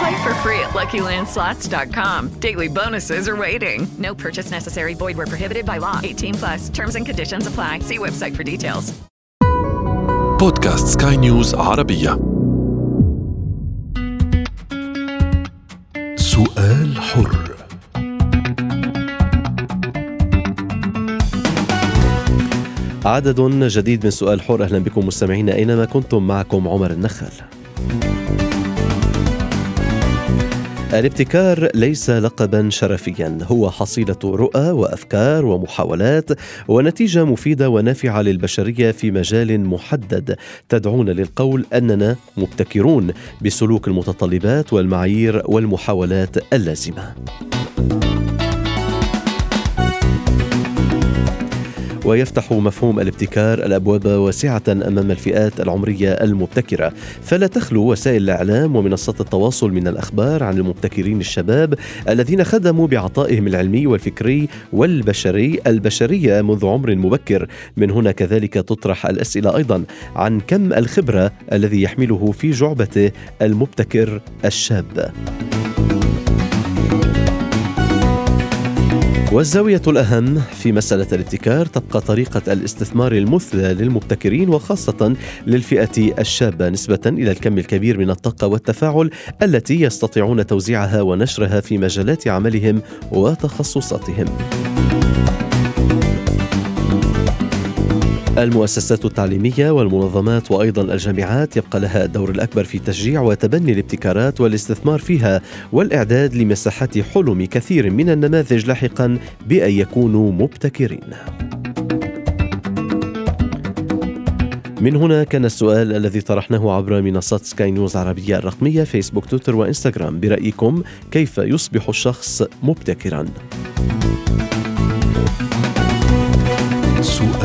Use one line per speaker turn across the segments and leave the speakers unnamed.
Play for free at LuckyLandSlots.com. Daily bonuses are waiting. No purchase necessary. Void where prohibited by law. 18 plus. Terms and conditions apply. See website for details.
بودكاست سكاي نيوز عربية سؤال حر
عدد جديد من سؤال حر أهلا بكم مستمعينا اينما كنتم معكم عمر النخل. الابتكار ليس لقبا شرفيا. هو حصيلة رؤى وأفكار ومحاولات ونتيجة مفيدة ونافعة للبشرية في مجال محدد. تدعونا للقول أننا مبتكرون بسلوك المتطلبات والمعايير والمحاولات اللازمة. ويفتح مفهوم الابتكار الأبواب واسعة أمام الفئات العمرية المبتكرة، فلا تخلو وسائل الإعلام ومنصات التواصل من الأخبار عن المبتكرين الشباب الذين خدموا بعطائهم العلمي والفكري والبشري البشرية منذ عمر مبكر، من هنا كذلك تطرح الأسئلة أيضا عن كم الخبرة الذي يحمله في جعبته المبتكر الشاب. والزاوية الأهم في مسألة الابتكار تبقى طريقة الاستثمار المثلى للمبتكرين وخاصة للفئة الشابة نسبة إلى الكم الكبير من الطاقة والتفاعل التي يستطيعون توزيعها ونشرها في مجالات عملهم وتخصصاتهم. المؤسسات التعليمية والمنظمات وأيضا الجامعات يبقى لها الدور الأكبر في تشجيع وتبني الابتكارات والاستثمار فيها والإعداد لمساحات حلم كثير من النماذج لاحقا بأن يكونوا مبتكرين. من هنا كان السؤال الذي طرحناه عبر منصات سكاي نيوز عربية الرقمية فيسبوك تويتر وإنستغرام برأيكم كيف يصبح الشخص مبتكرا؟
سؤال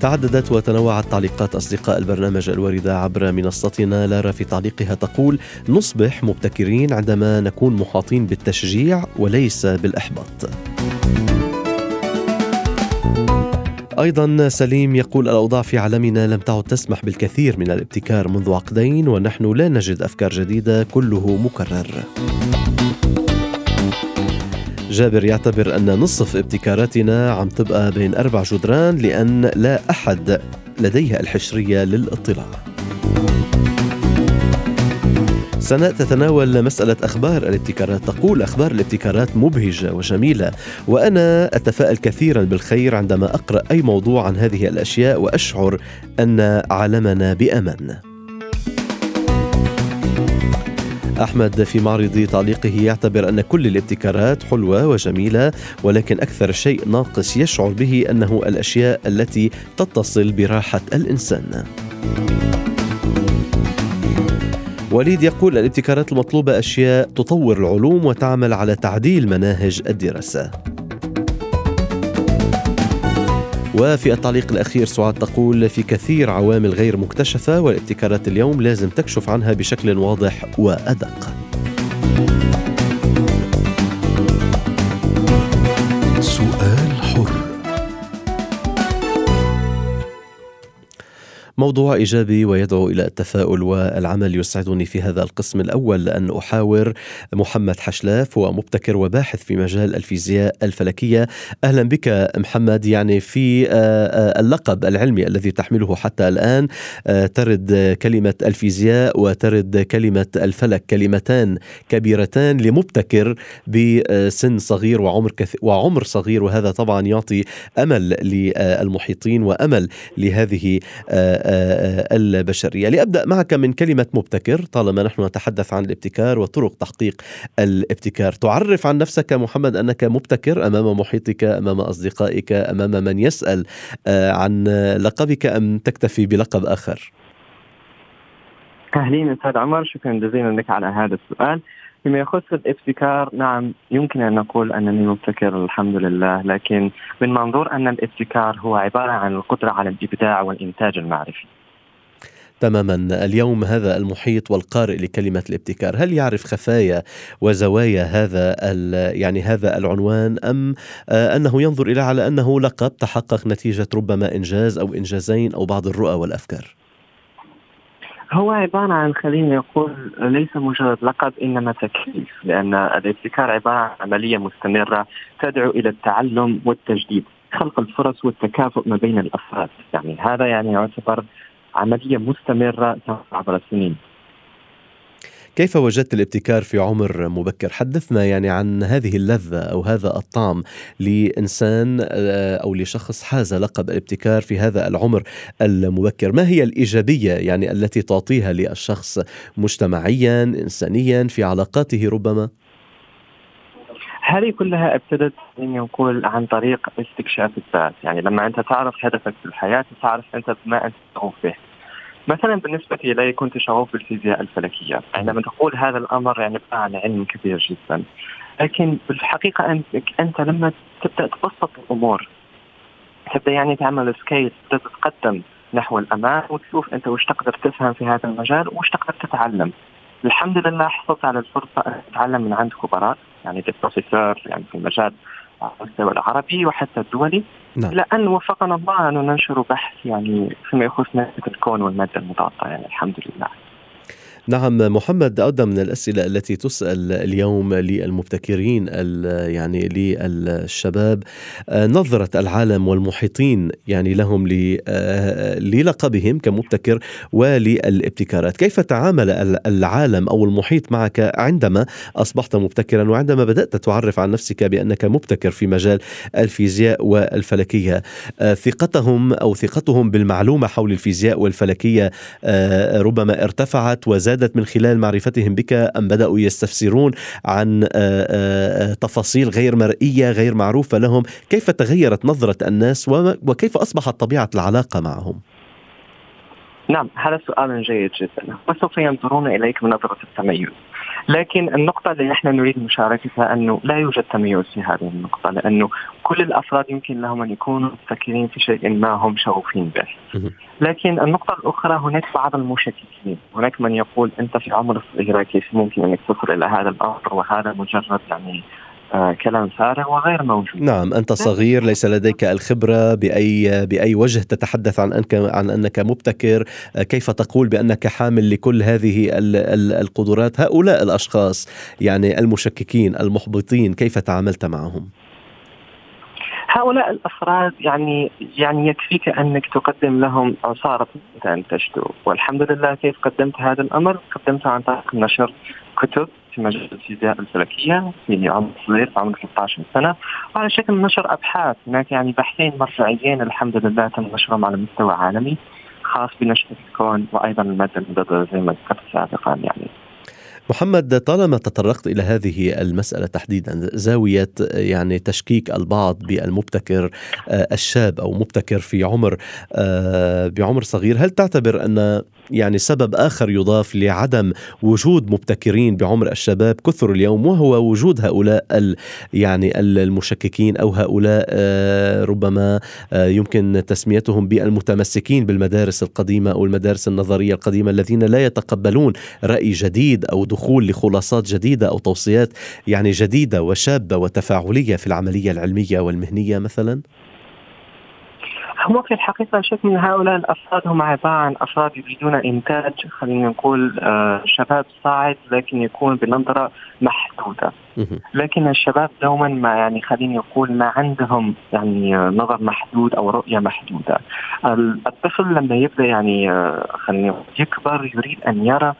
تعددت وتنوعت تعليقات أصدقاء البرنامج الواردة عبر منصتنا. لارا في تعليقها تقول نصبح مبتكرين عندما نكون محاطين بالتشجيع وليس بالإحباط. أيضا سليم يقول الأوضاع في عالمنا لم تعد تسمح بالكثير من الابتكار منذ عقدين ونحن لا نجد أفكار جديدة كله مكرر. جابر يعتبر أن نصف ابتكاراتنا عم تبقى بين أربع جدران لأن لا أحد لديه الحشرية للاطلاع. سناء تتناول مسألة أخبار الابتكارات. تقول أخبار الابتكارات مبهجة وجميلة وأنا أتفائل كثيرا بالخير عندما أقرأ أي موضوع عن هذه الأشياء وأشعر أن عالمنا بأمان. أحمد في معرض تعليقه يعتبر أن كل الابتكارات حلوة وجميلة ولكن أكثر شيء ناقص يشعر به أنه الأشياء التي تتصل براحة الإنسان. وليد يقول الابتكارات المطلوبة أشياء تطور العلوم وتعمل على تعديل مناهج الدراسة. وفي التعليق الأخير سعاد تقول في كثير عوامل غير مكتشفة والابتكارات اليوم لازم تكشف عنها بشكل واضح وأدق. موضوع إيجابي ويدعو إلى التفاؤل والعمل يسعدني في هذا القسم الأول أن أحاور محمد حشلاف هو مبتكر وباحث في مجال الفيزياء الفلكية. أهلا بك محمد يعني في آه، آه، اللقب العلمي الذي تحمله حتى الآن آه، ترد كلمة الفيزياء وترد كلمة الفلك كلمتان كبيرتان لمبتكر بسن صغير وعمر كث... وعمر صغير وهذا طبعا يعطي أمل للمحيطين وأمل لهذه البشرية. لأبدأ معك من كلمة مبتكر طالما نحن نتحدث عن الابتكار وطرق تحقيق الابتكار. تعرف عن نفسك محمد أنك مبتكر أمام محيطك أمام أصدقائك أمام من يسأل آه، عن لقبك أم تكتفي بلقب آخر؟
أهلين أستاذ عمر شكرا جزيلا لك على هذا السؤال. فيما يخص الابتكار نعم يمكن أن نقول أنني مبتكر الحمد لله لكن من منظور أن الابتكار هو عبارة عن القدرة على الإبداع والإنتاج المعرفي.
تماما. اليوم هذا المحيط والقارئ لكلمة الابتكار هل يعرف خفايا وزوايا هذا يعني هذا العنوان أم آه، أنه ينظر إلى على أنه لقب تحقق نتيجة ربما إنجاز أو إنجازين أو بعض الرؤى والأفكار؟
هو عبارة عن خليني أقول ليس مجرد لقب إنما تكليف لأن الابتكار عبارة عن عملية مستمرة تدعو إلى التعلم والتجديد خلق الفرص والتكافؤ ما بين الأفراد. يعني هذا يعني يعتبر عملية مستمرة عبر السنين.
كيف وجدت الابتكار في عمر مبكر؟ حدثنا يعني عن هذه اللذة أو هذا الطعم لإنسان آه، أو لشخص حاز لقب الابتكار في هذا العمر المبكر ما هي الإيجابية يعني التي تعطيها للشخص مجتمعيا إنسانيا في علاقاته ربما؟
هذه كلها ابتدت نقول عن طريق استكشاف الذات، يعني لما أنت تعرف هدفك في الحياة تعرف أنت بما أنت شغوف به. مثلا بالنسبة لي كنت شغوف بالفيزياء الفلكية، عندما تقول هذا الأمر يعني عن علم كبير جدا. لكن بالحقيقة انت أنت لما تبدأ تبسط الأمور تبدأ يعني تعمل سكيل تبدأ تتقدم نحو الامام وتشوف أنت وش تقدر تفهم في هذا المجال وش تقدر تتعلم. الحمد لله حصلت على الفرصة أن أتعلم من عند خبراء يعني بروفيسور يعني في المجال على المستوى العربي وحتى الدولي نعم. لأن وفقنا الله أن ننشر بحث يعني فيما يخص ماده الكون والمادة المضاده يعني الحمد لله.
نعم محمد عدة من الأسئلة التي تسأل اليوم للمبتكرين يعني للشباب آه، نظرة العالم والمحيطين يعني لهم آه، للقبهم كمبتكر وللابتكارات. كيف تعامل العالم أو المحيط معك عندما أصبحت مبتكرا؟ وعندما بدأت تعرف عن نفسك بأنك مبتكر في مجال الفيزياء والفلكية آه، ثقتهم أو ثقتهم بالمعلومة حول الفيزياء والفلكية ربما ارتفعت وزادت زادت من خلال معرفتهم بك أم بدأوا يستفسرون عن آه، آه، تفاصيل غير مرئية غير معروفة لهم. كيف تغيرت نظرة الناس وكيف أصبحت طبيعة العلاقة معهم؟
نعم هذا سؤال جيد جدا. وسوف ينظرون إليك من نظرة التميز. لكن النقطة اللي نحن نريد مشاركتها أنه لا يوجد تميز في هذه النقطة لأنه كل الأفراد يمكن لهم أن يكونوا مفكرين في شيء ما هم شغوفين به. لكن النقطة الأخرى هناك بعض المشككين هناك من يقول أنت في عمر الصغيرة كيف ممكن أنك تصل إلى هذا الأمر وهذا مجرد يعني كلام فارغ وغير موجود.
نعم أنت صغير ليس لديك الخبرة بأي بأي وجه تتحدث عن أنك عن أنك مبتكر. كيف تقول بأنك حامل لكل هذه القدرات؟ هؤلاء الأشخاص يعني المشككين المحبطين كيف تعاملت معهم؟
هؤلاء الأفراد يعني يعني يكفيك أنك تقدم لهم عصارة ان تشتو والحمد لله كيف قدمت هذا الأمر؟ قدمته عن طريق نشر كتب في مجال الفيزياء الفلكية في عمر صغير عمر 13 سنة. وعلى شكل نشر أبحاث هناك يعني بحثين مرجعيين الحمد لله تم نشرهم على مستوى عالمي خاص بنشر الكون وأيضا المادة المضاده زي ما ذكرت سابقا يعني.
محمد طالما تطرقت إلى هذه المسألة تحديدا زاوية يعني تشكيك البعض بالمبتكر آه، الشاب أو مبتكر في عمر آه، بعمر صغير هل تعتبر أن يعني سبب آخر يضاف لعدم وجود مبتكرين بعمر الشباب كثر اليوم وهو وجود هؤلاء ال يعني المشككين أو هؤلاء آه، ربما يمكن تسميتهم بالمتمسكين بالمدارس القديمة أو المدارس النظرية القديمة الذين لا يتقبلون رأي جديد أو دخول الدخول لخلاصات جديدة أو توصيات يعني جديدة وشابة وتفاعلية في العملية العلمية والمهنية مثلا؟
هو في الحقيقة شك من هؤلاء الأفراد هم عبارة عن أفراد يريدون إنتاج خلينا نقول آه، شباب صاعد لكن يكون بنظرة محدودة. لكن الشباب دوما ما يعني خليني نقول ما عندهم يعني آه، نظر محدود أو رؤية محدودة. ال- الطفل لما يبدأ يعني آه، خليني يكبر يريد أن يرى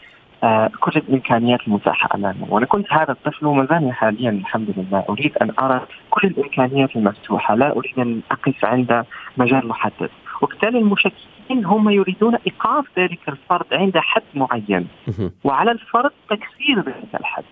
كل الإمكانيات المتاحة امامه، وأنا كنت هذا الطفل وما زالني حاليا الحمد لله. أريد أن أرى كل الإمكانيات المفتوحة، لا أريد أن أقف عند مجال محدد، وبالتالي المشككين هم يريدون إيقاف ذلك الفرد عند حد معين،. وعلى الفرد تكسير ذلك الحد.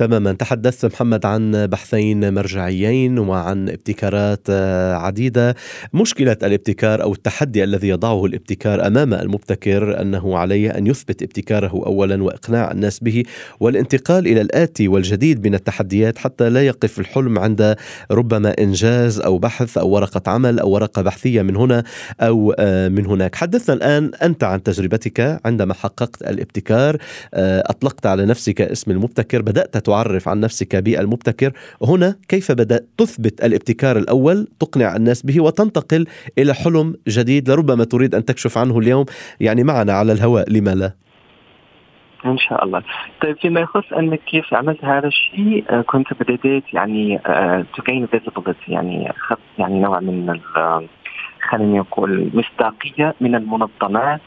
تماما. تحدثت محمد عن بحثين مرجعيين وعن ابتكارات آه، عديدة. مشكلة الابتكار أو التحدي الذي يضعه الابتكار أمام المبتكر أنه عليه أن يثبت ابتكاره أولا وإقناع الناس به والانتقال إلى الآتي والجديد من التحديات حتى لا يقف الحلم عند ربما إنجاز أو بحث أو ورقة عمل أو ورقة بحثية من هنا أو آه، من هناك. حدثنا الآن أنت عن تجربتك عندما حققت الابتكار آه، أطلقت على نفسك اسم المبتكر بدأت تعرف عن نفسك بالمبتكر هنا كيف بدأت تثبت الابتكار الأول تقنع الناس به وتنتقل إلى حلم جديد لربما تريد أن تكشف عنه اليوم. يعني معنا على الهواء لما لا؟
إن شاء الله. طيب فيما يخص أنك كيف عملت هذا الشيء آه، كنت بديت يعني تو جين يعني اخذت يعني نوع من ال- خليني نقول مصداقية من المنظمات.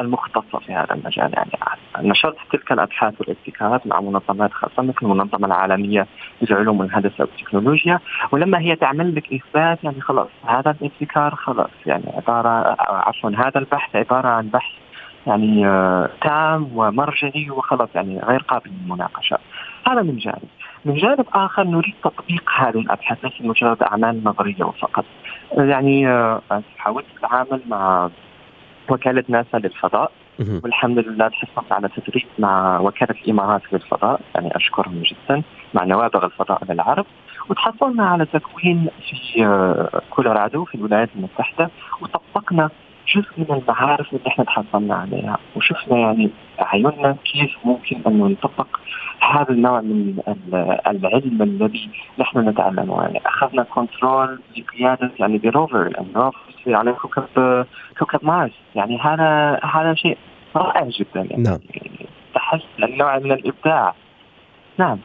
المختصة في هذا المجال يعني نشرت تلك الأبحاث والابتكارات مع منظمات خاصة مثل المنظمة العالمية للعلوم والهندسة والتكنولوجيا ولما هي تعمل لك إثبات يعني خلاص هذا الابتكار خلاص يعني عبارة عفوا هذا البحث عبارة عن بحث يعني آه، تام ومرجعي وخلاص يعني غير قابل للمناقشة. هذا من جانب. من جانب آخر نريد تطبيق هذه الأبحاث ليس مجرد أعمال نظرية فقط. يعني آه، حاولت التعامل مع وكالة ناسا للفضاء. والحمد لله تحصلت على تدريب مع وكالة الإمارات للفضاء. يعني أشكرهم جدا. مع نوابغ الفضاء للعرب وتحصلنا على تكوين في آه، كولورادو في الولايات المتحدة. وطبقنا جزء من المعارف اللي إحنا تحصلنا عليها وشفنا يعني عيوننا كيف ممكن انه نطبق هذا النوع من ال- العلم الذي نحن نتعلمه. يعني أخذنا control لقيادة يعني by rover يعني rover على كوكب كوكب مارس. يعني هذا هذا شيء رائع جدا. يعني
نعم.
تحس النوع من الإبداع. نعم.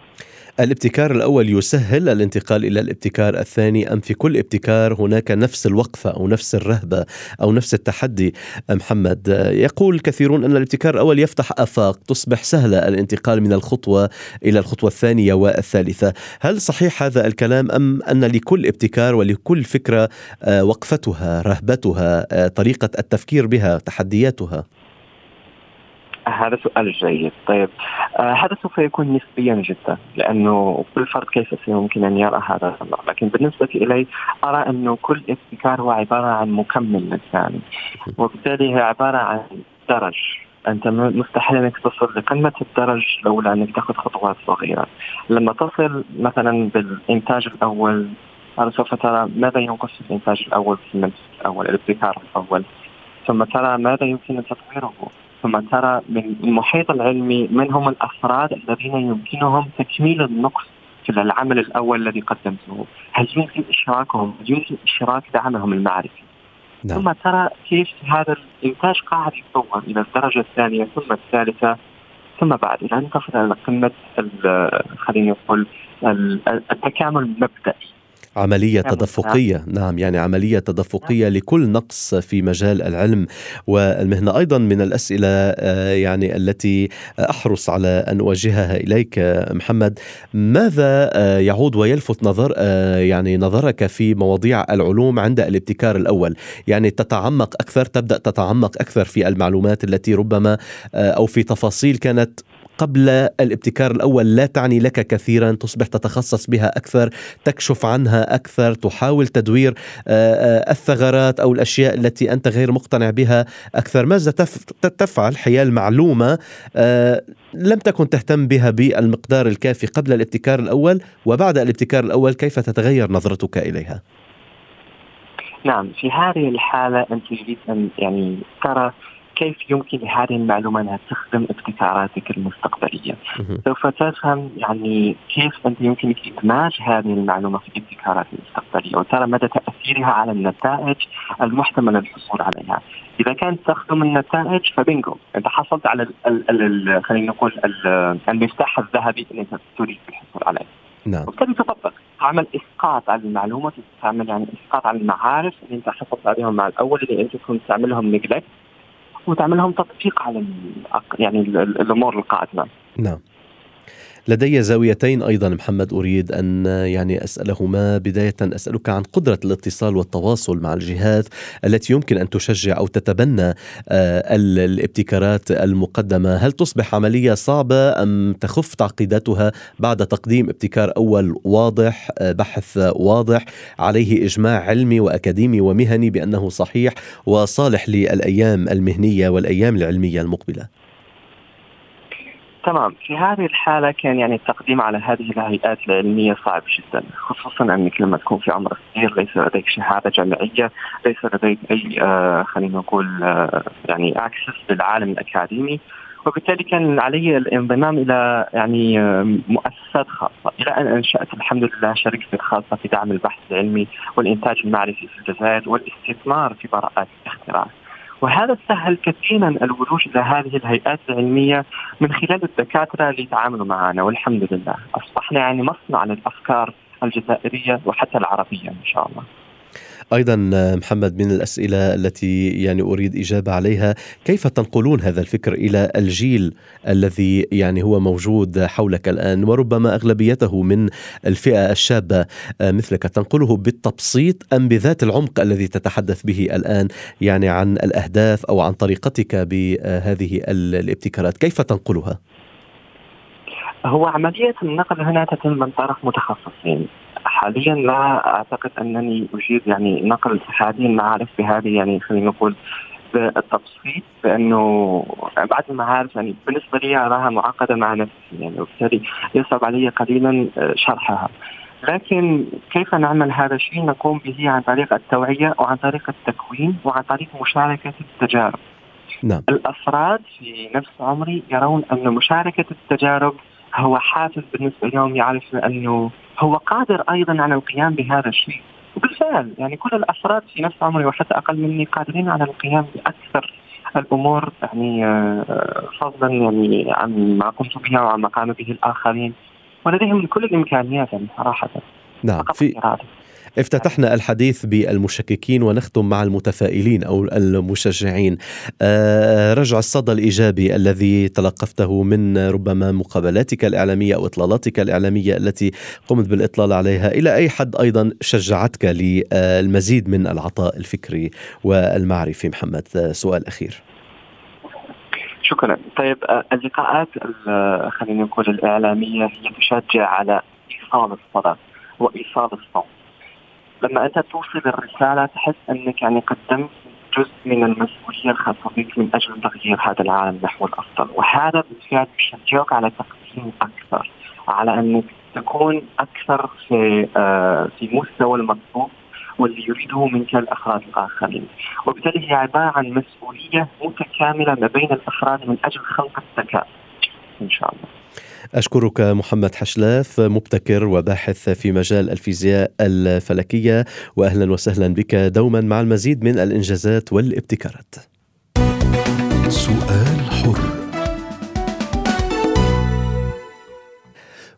الابتكار الأول يسهل الانتقال إلى الابتكار الثاني أم في كل ابتكار هناك نفس الوقفة أو نفس الرهبة أو نفس التحدي؟ محمد يقول كثيرون أن الابتكار الأول يفتح آفاق تصبح سهلة الانتقال من الخطوة إلى الخطوة الثانية والثالثة. هل صحيح هذا الكلام أم أن لكل ابتكار ولكل فكرة آه، وقفتها رهبتها آه، طريقة التفكير بها تحدياتها؟
هذا سؤال جيد. طيب آه هذا سوف يكون نسبيا جدا لأنه كل فرد كيف يمكن أن يرى هذا الأمر؟ لكن بالنسبة إلي أرى انه كل ابتكار هو عبارة عن مكمل للثاني وبالتالي هي عبارة عن درج. أنت مستحيل أنك تصل لقمة الدرج لولا أنك تأخذ خطوات صغيرة. لما تصل مثلا بالإنتاج الأول هذا سوف ترى ماذا ينقص الإنتاج الأول في الأول الابتكار الأول ثم ترى ماذا يمكن تطويره. ثم ترى من المحيط العلمي من هم الأفراد الذين يمكنهم تكميل النقص في العمل الأول الذي قدمته، هل يمكن إشراكهم؟ هل يمكن إشراك دعمهم المعرفي؟
نعم.
ثم ترى كيف هذا الإنتاج قاعد يتطور إلى الدرجة الثانية ثم الثالثة ثم بعد إلى ان تصل إلى قمه نقول ال- التكامل المبدئي
عملية
نعم.
تدفقية. نعم يعني عملية تدفقية لكل نقص في مجال العلم والمهنة. أيضا من الأسئلة آه، يعني التي أحرص على أن أوجهها إليك محمد ماذا آه، يعود ويلفت نظر آه، يعني نظرك في مواضيع العلوم عند الابتكار الأول؟ يعني تتعمق أكثر تبدأ تتعمق أكثر في المعلومات التي ربما أو في تفاصيل كانت قبل الابتكار الأول لا تعني لك كثيرا تصبح تتخصص بها أكثر تكشف عنها أكثر تحاول تدوير آه، آه، الثغرات أو الأشياء التي أنت غير مقتنع بها أكثر. ماذا تف- تفعل؟ حيال معلومة آه، لم تكن تهتم بها بالمقدار الكافي قبل الابتكار الأول وبعد الابتكار الأول كيف تتغير نظرتك إليها؟
نعم في هذه الحالة أنت يريد أن يعني ترى كيف يمكن لهذه المعلومة أنها تخدم ابتكاراتك
المستقبلية.
سوف تفهم يعني كيف أنت يمكنك إدماج هذه المعلومة في ابتكارات المستقبلية وترى مدى تأثيرها على النتائج المحتمل الحصول عليها. إذا كانت تخدم النتائج فبنجو أنت حصلت على خلينا نقول ال- المفتاح الذهبي اللي أنت تريد الحصول عليه.
نعم
وبالتالي تطبق تعمل إسقاط على المعلومة تعمل يعني إسقاط على المعارف اللي أنت حصلت عليهم مع الأول اللي أنت كنت تعملهم نجلكت وتعملهم تطبيق على يعني ال- ال- الأمور القادمه.
نعم لدي زاويتين أيضا محمد أريد أن يعني أسألهما. بداية أسألك عن قدرة الاتصال والتواصل مع الجهات التي يمكن أن تشجع أو تتبنى آه، ال- الابتكارات المقدمة، هل تصبح عملية صعبة أم تخف تعقيداتها بعد تقديم ابتكار أول واضح، آه، بحث واضح؟ عليه إجماع علمي وأكاديمي ومهني بأنه صحيح وصالح للأيام المهنية والأيام العلمية المقبلة؟
تمام. في هذه الحالة كان يعني التقديم على هذه الهيئات العلمية صعب جدا خصوصا أنك لما تكون في عمر صغير ليس لديك شهادة جامعية ليس لديك أي آه خلينا نقول آه يعني أكسس للعالم الأكاديمي. وبالتالي كان علي الانضمام إلى يعني آه مؤسسات خاصة. إلى أن أنشأت الحمد لله شركتي الخاصة في دعم البحث العلمي والإنتاج المعرفي في الجزائر والاستثمار في براءات الاختراع. وهذا سهل كثيرا الولوج إلى هذه الهيئات العلمية من خلال الدكاترة اللي يتعاملوا معنا والحمد لله أصبحنا يعني مصنع للأفكار الجزائرية وحتى العربية إن شاء الله.
أيضا محمد من الأسئلة التي يعني أريد إجابة عليها كيف تنقلون هذا الفكر إلى الجيل الذي يعني هو موجود حولك الآن؟ وربما أغلبيته من الفئة الشابة. مثلك تنقله بالتبسيط أم بذات العمق الذي تتحدث به الآن؟ يعني عن الأهداف أو عن طريقتك بهذه الابتكارات. كيف تنقلها؟
هو عملية النقل هنا تتم من طرف متخصصين. حاليا لا أعتقد أنني اجيد يعني نقل هذه المعارف بهذه يعني خلينا نقول بالتبسيط لأنه بعض المعارف يعني بالنسبة لي اراها معقدة مع نفسي يعني وبالتالي يصعب علي قليلا شرحها. لكن كيف نعمل هذا الشيء نقوم به عن طريق التوعية وعن طريق التكوين وعن طريق مشاركة التجارب.
نعم.
الأفراد في نفس عمري يرون أن مشاركة التجارب هو حافز بالنسبة لهم يعرف أنه هو قادر أيضا على القيام بهذا الشيء. وبالفعل يعني كل الأفراد في نفس عمري وحتى أقل مني قادرين على القيام بأكثر الأمور يعني فضلا يعني عن ما قمت به وعن ما قام به الآخرين. ولديهم كل الإمكانيات يعني صراحة.
نعم في افتتحنا الحديث بالمشككين ونختم مع المتفائلين أو المشجعين. أه رجع الصدى الإيجابي الذي تلقفته من ربما مقابلاتك الإعلامية أو إطلالاتك الإعلامية التي قمت بالإطلال عليها، إلى أي حد أيضا شجعتك للمزيد من العطاء الفكري والمعرفي محمد؟ سؤال أخير.
شكرا طيب اللقاءات خلينا نقول الإعلامية هي تشجع على إيصال الصدى وإيصال الصوت لما أنت توصل الرسالة تحس إنك يعني قدمت جزء من المسؤولية الخاصه بك من أجل تغيير هذا العالم نحو الأفضل. وهذا بالفعل يشجعك على تقديم أكثر على إنك تكون أكثر في آه في مستوى المطلوب واللي يريده منك الأفراد الآخرين. وبالتالي هي عبارة عن مسؤولية متكاملة ما بين الأفراد من أجل خلق الذكاء. إن شاء الله.
أشكرك محمد حشلاف مبتكر وباحث في مجال الفيزياء الفلكية وأهلا وسهلا بك دوما مع المزيد من الإنجازات والابتكارات.
سؤال حر.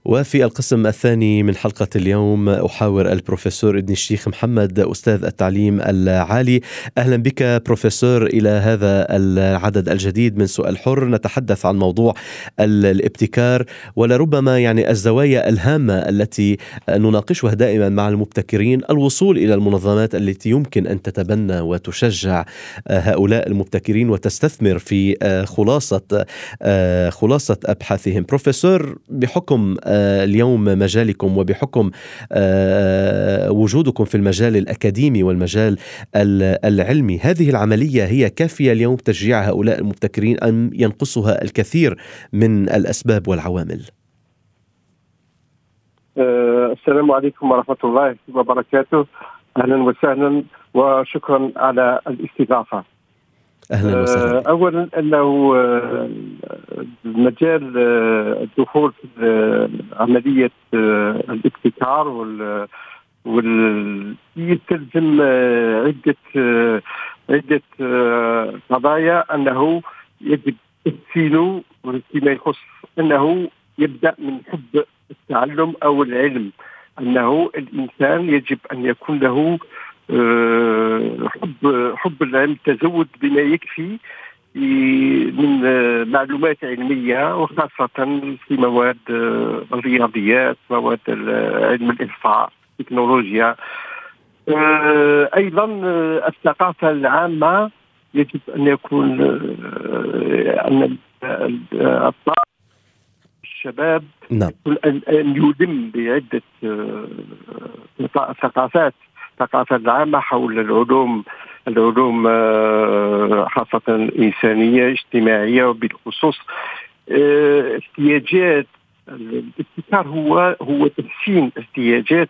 وفي القسم الثاني من حلقة اليوم أحاور البروفيسور ابن الشيخ محمد أستاذ التعليم العالي. أهلا بك بروفيسور إلى هذا العدد الجديد من سؤال حر. نتحدث عن موضوع الابتكار ولربما يعني الزوايا الهامة التي نناقشها دائما مع المبتكرين الوصول إلى المنظمات التي يمكن أن تتبنى وتشجع هؤلاء المبتكرين وتستثمر في خلاصة خلاصة أبحاثهم. بروفيسور بحكم اليوم مجالكم وبحكم وجودكم في المجال الأكاديمي والمجال العلمي، هذه العملية هي كافية اليوم تشجيع هؤلاء المبتكرين أم ينقصها الكثير من الأسباب والعوامل؟
السلام عليكم ورحمة الله وبركاته، أهلا وسهلا وشكرا على الاستضافة.
أهلا وسهلا.
آه، اولا أنه آه، مجال آه، الدخول في عملية الابتكار وال يستلزم عدة عدة قضايا أنه يجب تحسينه فيما يخص أنه يبدأ من حب التعلم أو العلم. أنه الإنسان يجب أن يكون له حب حب العلم تزود بما يكفي من آه، معلومات علمية وخاصة في مواد آه، الرياضيات مواد علم آه، أيضا آه، الثقافة العامة يجب أن يكون آه، الطالب الشباب
نعم.
أن أن يلم بعدة آه، ثقافات. الثقافة العامة حول العلوم العلوم آه، خاصة إنسانية اجتماعية وبالخصوص آه، احتياجات الابتكار هو هو تحسين احتياجات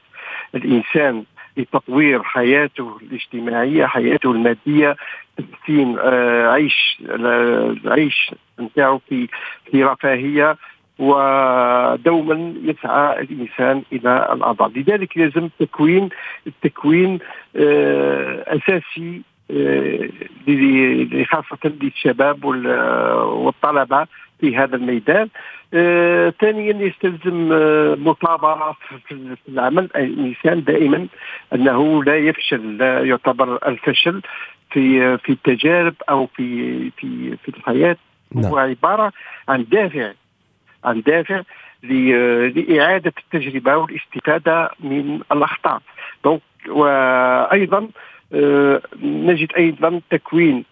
الإنسان لتطوير حياته الاجتماعية حياته المادية تحسين آه، عيش العيش نتاعو في في رفاهية. ودوما يسعى الإنسان إلى الافضل، لذلك لازم تكوين التكوين آه، أساسي آه، خاصة للشباب وال- والطلبة في هذا الميدان. آه، ثانيا يستلزم آه، مثابره في العمل الإنسان دائما أنه لا يفشل لا يعتبر الفشل في في التجارب أو في في في الحياة
نعم.
هو عبارة عن دافع عن دافع ل- لإعادة التجربة والاستفادة من الأخطاء. دونك وأيضا آه، نجد أيضا تكوين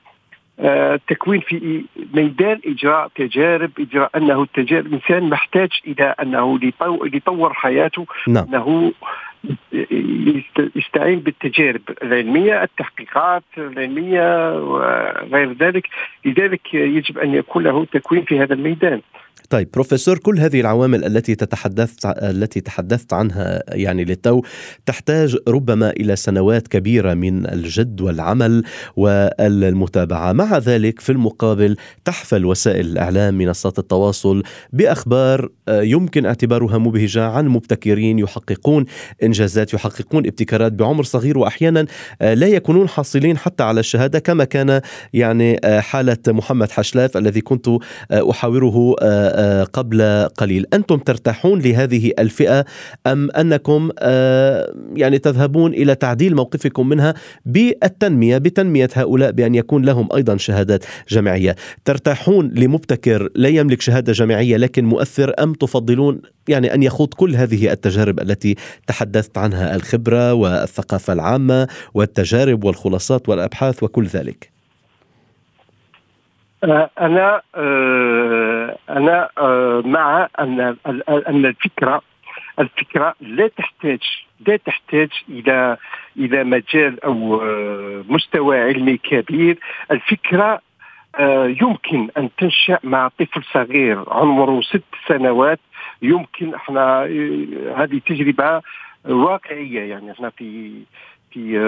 آه، التكوين في ميدان إجراء تجارب إجراء أنه التجارب الإنسان محتاج إلى أنه ليطو- ليطور حياته
نعم.
أنه يست- يستعين بالتجارب العلمية التحقيقات العلمية وغير ذلك. لذلك يجب أن يكون له تكوين في هذا الميدان.
طيب بروفيسور كل هذه العوامل التي تتحدثت التي تحدثت عنها يعني للتو تحتاج ربما إلى سنوات كبيرة من الجد والعمل والمتابعة، مع ذلك في المقابل تحفل وسائل الإعلام منصات التواصل بأخبار آه، يمكن اعتبارها مبهجة عن مبتكرين يحققون إنجازات يحققون ابتكارات بعمر صغير وأحيانا آه، لا يكونون حاصلين حتى على الشهادة كما كان يعني آه، حالة محمد حشلاف الذي كنت أحاوره قبل قليل. أنتم ترتاحون لهذه الفئة أم أنكم آه، يعني تذهبون إلى تعديل موقفكم منها بالتنمية بتنمية هؤلاء بأن يكون لهم أيضا شهادات جامعية؟ ترتاحون لمبتكر لا يملك شهادة جامعية لكن مؤثر أم تفضلون يعني أن يخوض كل هذه التجارب التي تحدثت عنها الخبرة والثقافة العامة والتجارب والخلاصات والأبحاث وكل ذلك؟
آه، أنا أنا آه، مع أن أن الفكرة الفكرة لا تحتاج لا تحتاج إلى إلى مجال أو آه، مستوى علمي كبير. الفكرة آه، يمكن أن تنشأ مع طفل صغير عمره ست سنوات. يمكن إحنا هذه تجربة واقعية يعني. إحنا في في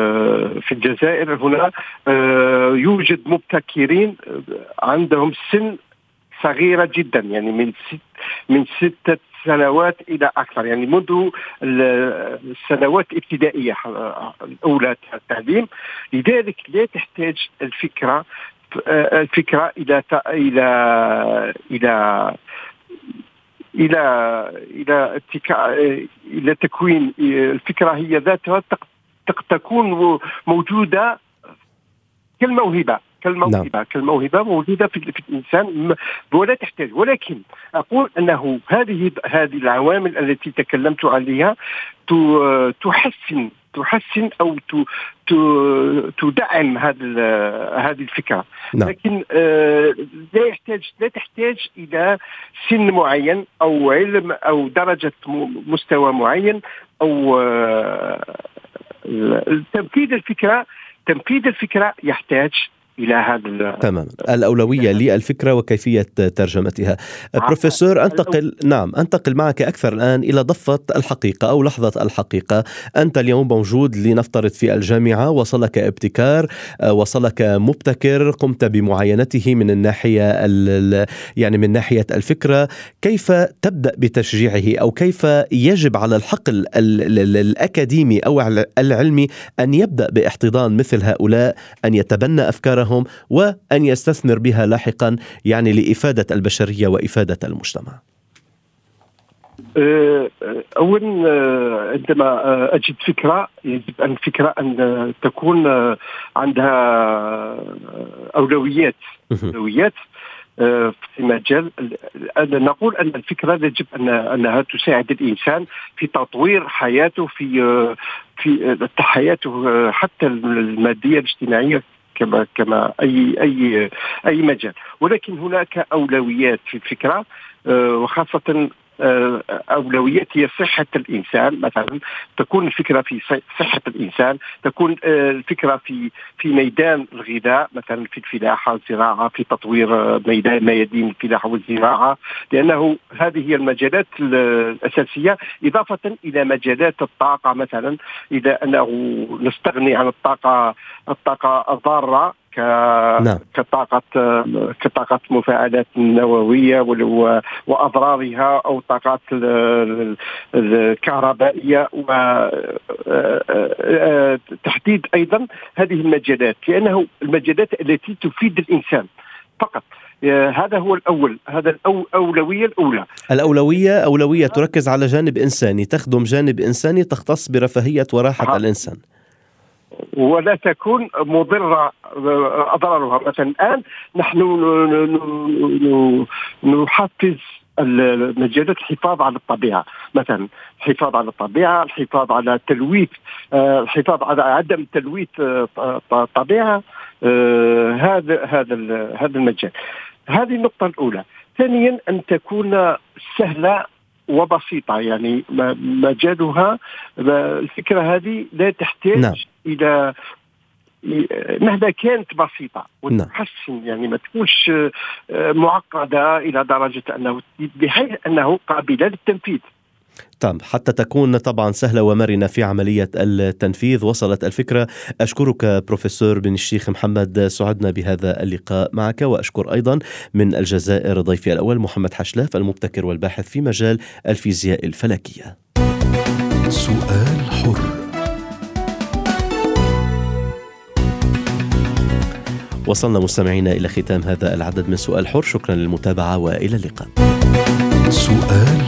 في الجزائر هنا يوجد مبتكرين عندهم سن صغيرة جدا يعني من ست من ستة سنوات إلى أكثر. يعني منذ ال- السنوات الابتدائية آه، الأولى التعليم. لذلك لا تحتاج الفكرة آه، الفكرة إلى إلى إلى إلى إلى ابتكار إلى تكوين. الفكرة هي ذاتها تكون موجودة كالموهبة. كالموهبة نعم. كالموهبة موجودة في, في الإنسان ولا تحتاج ولكن أقول أنه هذه هذه العوامل التي تكلمت عليها تحسن تحسن أو تدعم هذا هذه الفكرة
نعم.
لكن آه، لا يحتاج لا تحتاج إلى سن معين أو علم أو درجة مستوى معين أو آه، تنفيذ الفكرة تنفيذ الفكرة يحتاج إلى هذا
تمام. الأولوية للفكرة وكيفية ترجمتها. بروفيسور أنتقل نعم أنتقل معك أكثر الآن إلى ضفة الحقيقة أو لحظة الحقيقة. أنت اليوم موجود لنفترض في الجامعة. وصلك ابتكار وصلك مبتكر. قمت بمعاينته من الناحية يعني من ناحية الفكرة. كيف تبدأ بتشجيعه؟ أو كيف يجب على الحقل الأكاديمي أو العلمي أن يبدأ باحتضان مثل هؤلاء أن يتبنى افكارهم لهم وأن يستثمر بها لاحقا يعني لإفادة البشرية وإفادة المجتمع.
أه، اولا أه، عندما أه، أجد فكرة يجب أن الفكرة أن تكون عندها أولويات. أولويات في مجال نقول أن الفكرة يجب أن أنها تساعد الإنسان في تطوير حياته في في حياته حتى المادية الاجتماعية. كما كما أي أي أي مجال. ولكن هناك أولويات في الفكرة آه، وخاصة اولويات هي صحة الإنسان. مثلا تكون الفكرة في صحة الإنسان تكون آه، الفكرة في في ميدان الغذاء مثلا في الفلاحة والزراعه في تطوير ميدان ميادين الفلاحة والزراعة لأنه هذه هي المجالات الأساسية. إضافة إلى مجالات الطاقة مثلا إلى أنه نستغني عن الطاقة الطاقة الضارة ك... نعم. كطاقة كطاقة مفاعلات نووية وأضرارها أو الطاقات الكهربائية وتحديد أيضا هذه المجالات لأنه المجالات التي تفيد الإنسان فقط. هذا هو الأول هذا الأولوية الأولى.
الأولوية أولوية تركز على جانب إنساني تخدم جانب إنساني تختص برفاهية وراحة الإنسان.
ولا تكون مضرة أضرارها. مثلا الآن نحن نحفز مجالات الحفاظ على الطبيعة. مثلا الحفاظ على الطبيعة الحفاظ على تلويث آه، الحفاظ على عدم تلويث آه، الطبيعه آه، هذا هذا هذا المجال. هذه النقطة الأولى. ثانيا أن تكون سهلة وبسيطة يعني مجالها الفكرة هذه لا تحتاج نعم. إلى مهما كانت وتحسن نعم. يعني ما تكونش آه، معقدة إلى درجة أنه بحيث أنه قابلة للتنفيذ
طبعا حتى تكون طبعا سهلة ومرنة في عملية التنفيذ وصلت الفكرة. أشكرك بروفيسور بن الشيخ محمد سعدنا بهذا اللقاء معك وأشكر أيضا من الجزائر ضيفي الأول محمد حشلاف المبتكر والباحث في مجال الفيزياء الفلكية. سؤال حر. وصلنا مستمعينا إلى ختام هذا العدد من سؤال حر شكرا للمتابعة وإلى اللقاء. سؤال